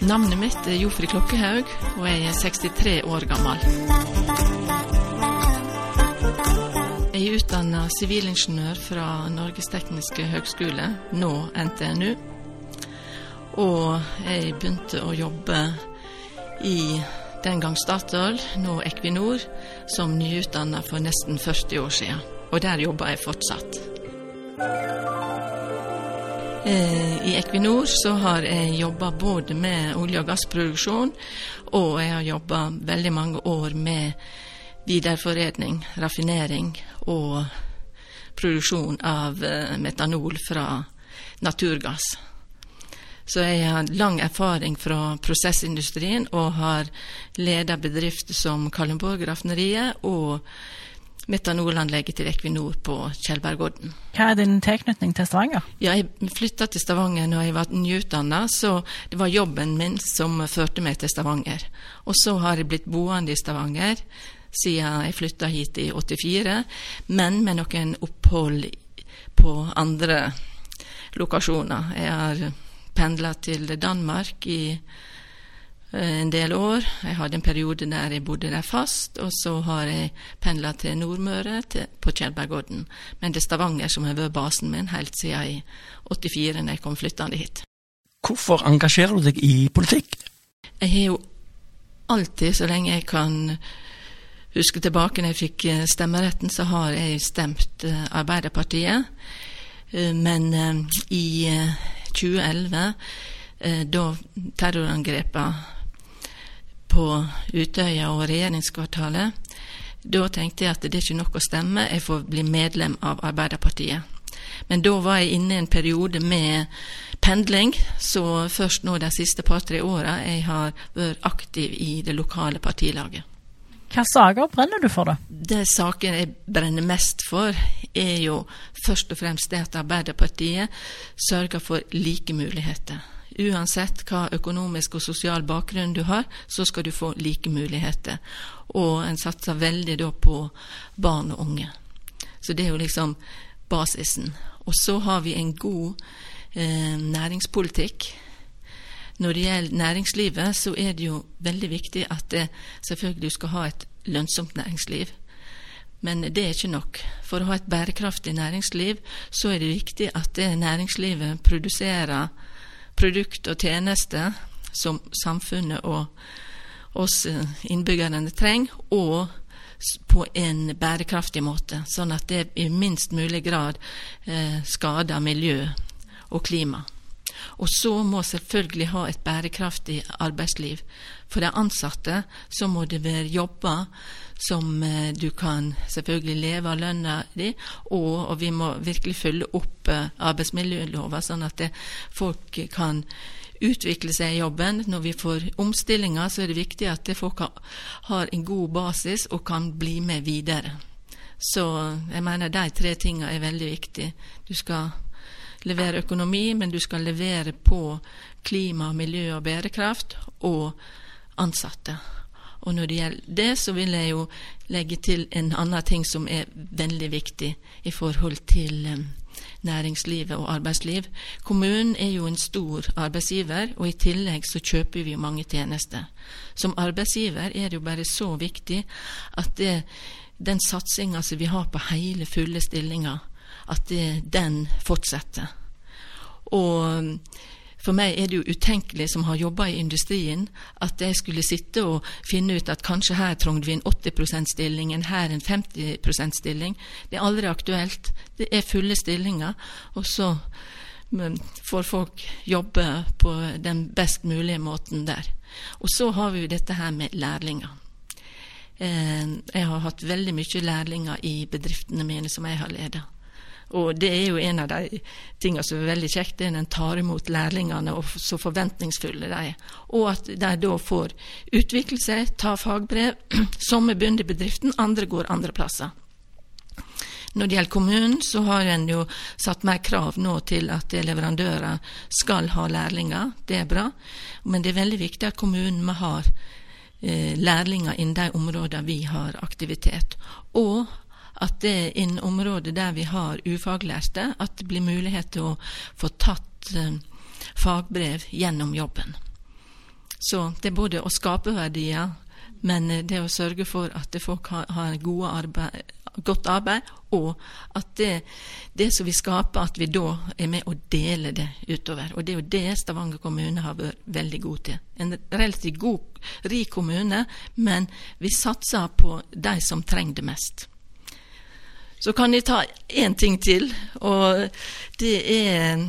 Navnet mitt er Jofri Klokkehaug, og jeg er 63 år gammel. Jeg er utdanna sivilingeniør fra Norges tekniske høgskole, nå NTNU. Og jeg begynte å jobbe i den gang Statoil, nå Equinor, som nyutdanna for nesten 40 år siden. Og der jobber jeg fortsatt. Eh, I Equinor så har jeg jobba både med olje- og gassproduksjon, og jeg har jobba veldig mange år med videreforedling, raffinering og produksjon av eh, metanol fra naturgass. Så jeg har lang erfaring fra prosessindustrien og har ledet bedrifter som Kalundborg Raffineriet og metanolanlegget til Equinor på Tjeldbergodden. Hva er din tilknytning til Stavanger? Ja, jeg flytta til Stavanger når jeg var nyutdanna, så det var jobben min som førte meg til Stavanger. Og så har jeg blitt boende i Stavanger siden jeg flytta hit i 84, men med noen opphold på andre lokasjoner. Jeg har pendla til Danmark i en del år. Jeg hadde en periode der jeg bodde der fast, og så har jeg pendla til Nordmøre, til, på Tjeldbergodden. Men det er Stavanger som har vært basen min helt siden i 84, da jeg kom flyttende hit. Hvorfor engasjerer du deg i politikk? Jeg har jo alltid, så lenge jeg kan huske tilbake når jeg fikk eh, stemmeretten, så har jeg stemt uh, Arbeiderpartiet. Men i 2011, da terrorangrepene på Utøya og regjeringskvartalet, da tenkte jeg at det er ikke nok å stemme, jeg får bli medlem av Arbeiderpartiet. Men da var jeg inne i en periode med pendling, så først nå de siste par-tre åra jeg har vært aktiv i det lokale partilaget. Hva saker brenner du for, da? Det saken jeg brenner mest for, er jo først og fremst det at Arbeiderpartiet sørger for like muligheter. Uansett hva økonomisk og sosial bakgrunn du har, så skal du få like muligheter. Og en satser veldig da på barn og unge. Så det er jo liksom basisen. Og så har vi en god eh, næringspolitikk når det gjelder næringslivet, så er det jo veldig viktig at det, selvfølgelig du skal ha et lønnsomt næringsliv. Men det er ikke nok. For å ha et bærekraftig næringsliv, så er det viktig at det næringslivet produserer produkt og tjenester som samfunnet og oss innbyggerne trenger, og på en bærekraftig måte, sånn at det i minst mulig grad eh, skader miljø og klima. Og så må selvfølgelig ha et bærekraftig arbeidsliv. For de ansatte så må det være jobber som eh, du kan selvfølgelig leve av lønna di, og, og, vi må virkelig følge opp eh, arbeidsmiljølova, sånn at det, folk kan utvikle seg i jobben. Når vi får omstillinger, så er det viktig at folk har en god basis og kan bli med videre. Så jeg mener de tre tingene er veldig viktige. Du skal levere økonomi, men du skal levere på klima, miljø og bærekraft og ansatte. Og når det gjelder det, så vil jeg jo legge til en annen ting som er veldig viktig i forhold til um, næringslivet og arbeidsliv. Kommunen er jo en stor arbeidsgiver, og i tillegg så kjøper vi jo mange tjenester. Som arbeidsgiver er det jo bare så viktig at det, den satsinga som vi har på hele, fulle stillinger, at det, den fortsetter. Og for meg er det jo utenkelig, som har jobba i industrien, at jeg skulle sitte og finne ut at kanskje her trengte vi en 80 stilling, en her en 50 stilling. Det er aldri aktuelt. Det er fulle stillinger, og så får folk jobbe på den best mulige måten der. Og så har vi jo dette her med lærlinger. Eh, jeg har hatt veldig mye lærlinger i bedriftene mine som jeg har ledet. Og det er jo en av de tingene som er veldig kjekt, det er når en tar imot lærlingene, og så forventningsfulle de er. Og at de da får utvikle seg, ta fagbrev. Som er bundet i bedriften, andre går andre plasser. Når det gjelder kommunen, så har en jo satt mer krav nå til at leverandører skal ha lærlinger. Det er bra. Men det er veldig viktig at kommunen har eh, lærlinger innen de områdene vi har aktivitet. Og at det innen områder der vi har ufaglærte, at det blir mulighet til å få tatt eh, fagbrev gjennom jobben. Så det er både å skape verdier, men eh, det å sørge for at folk har, arbeid, godt arbeid, og at det, det, som vi skaper, at vi da er med å dele det utover. Og det er jo det Stavanger kommune har vært veldig god til. En relativt god, rik kommune, men vi satser på de som trenger det mest. Så kan jeg ta én ting til, og det er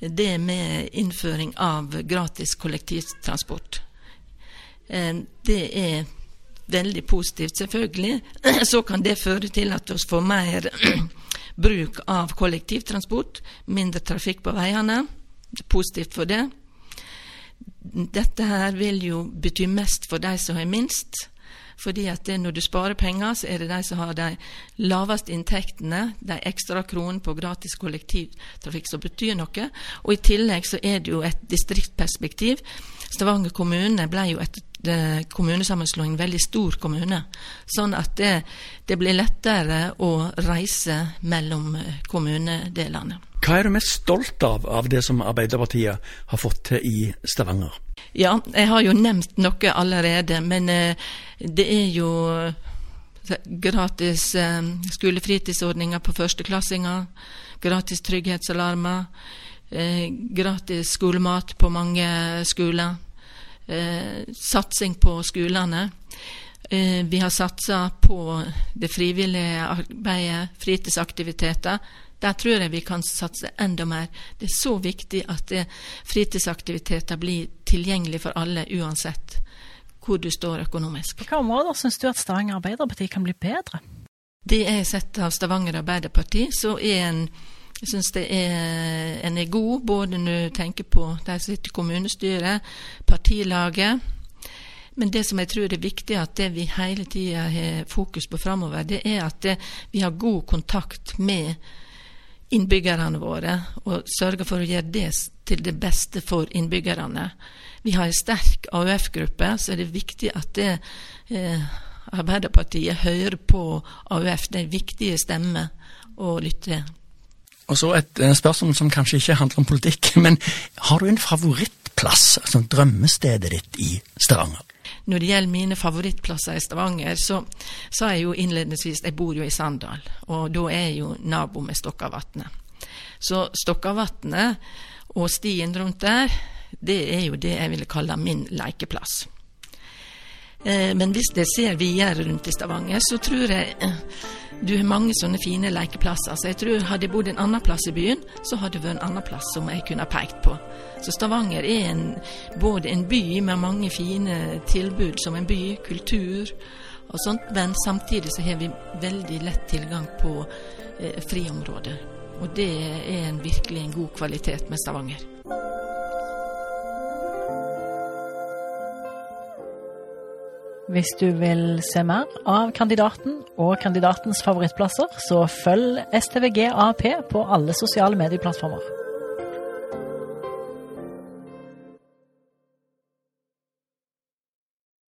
det med innføring av gratis kollektivtransport. Eh, det er veldig positivt, selvfølgelig. Så kan det føre til at vi får mer bruk av kollektivtransport, mindre trafikk på veiene. Positivt for det. Dette her vil jo bety mest for de som har minst. Fordi at det, når du sparer penger, så er det de som har de laveste inntektene, de ekstra kronene på gratis kollektivtrafikk, som betyr noe. Og i tillegg så er det jo et distriktsperspektiv. Stavanger kommune ble jo etter kommunesammenslåing veldig stor kommune. Sånn at det, det blir lettere å reise mellom kommunedelene. Hva er du mest stolt av av det som Arbeiderpartiet har fått til i Stavanger? Ja, jeg har jo nevnt noe allerede, men eh, det er jo eh, gratis eh, skolefritidsordninger på førsteklassinger, gratis trygghetsalarmer, gratis skolemat på mange skoler, satsing på skolene. Vi har satsa på det frivillige arbeidet, fritidsaktiviteter. Der tror jeg vi kan satse enda mer. Det er så viktig at fritidsaktiviteter blir tilgjengelig for alle, uansett hvor du står økonomisk. Hvilke områder syns du at Stavanger Arbeiderparti kan bli bedre? Det jeg har sett av Stavanger Arbeiderparti, så er en jeg syns en er god, både når du tenker på de som sitter i kommunestyret, partilaget. Men det som jeg tror er viktig, at det vi hele tida har fokus på framover, det er at det, vi har god kontakt med innbyggerne våre, og sørge for å gjøre det til det beste for innbyggerne. Vi har en sterk AUF-gruppe, så er det viktig at det, eh, Arbeiderpartiet hører på AUF. Det er viktige stemmer å lytte til. Og så et spørsmål som kanskje ikke handler om politikk, men har du en favorittplass, altså drømmestedet ditt i Stavanger? Når det gjelder mine favorittplasser i Stavanger, så sa jeg jo innledningsvis jeg bor jo i Sandal, og da er jeg jo nabo med Stokkavatnet. Så Stokkavatnet og stien rundt der, det er jo det jeg ville kalle min lekeplass. Eh, men hvis jeg ser videre rundt i Stavanger, så tror jeg eh, du har mange sånne fine lekeplasser. Så jeg tror hadde jeg bodd en annen plass i byen, så hadde det vært en annen plass som jeg kunne ha pekt på. Så Stavanger er en, både en by med mange fine tilbud som en by, kultur og sånt, men samtidig så har vi veldig lett tilgang på eh, friområder. Og det er en, virkelig en god kvalitet med Stavanger. Hvis du vil se mer av kandidaten og kandidatens favorittplasser, så følg STVG AP på alle sosiale medieplattformer.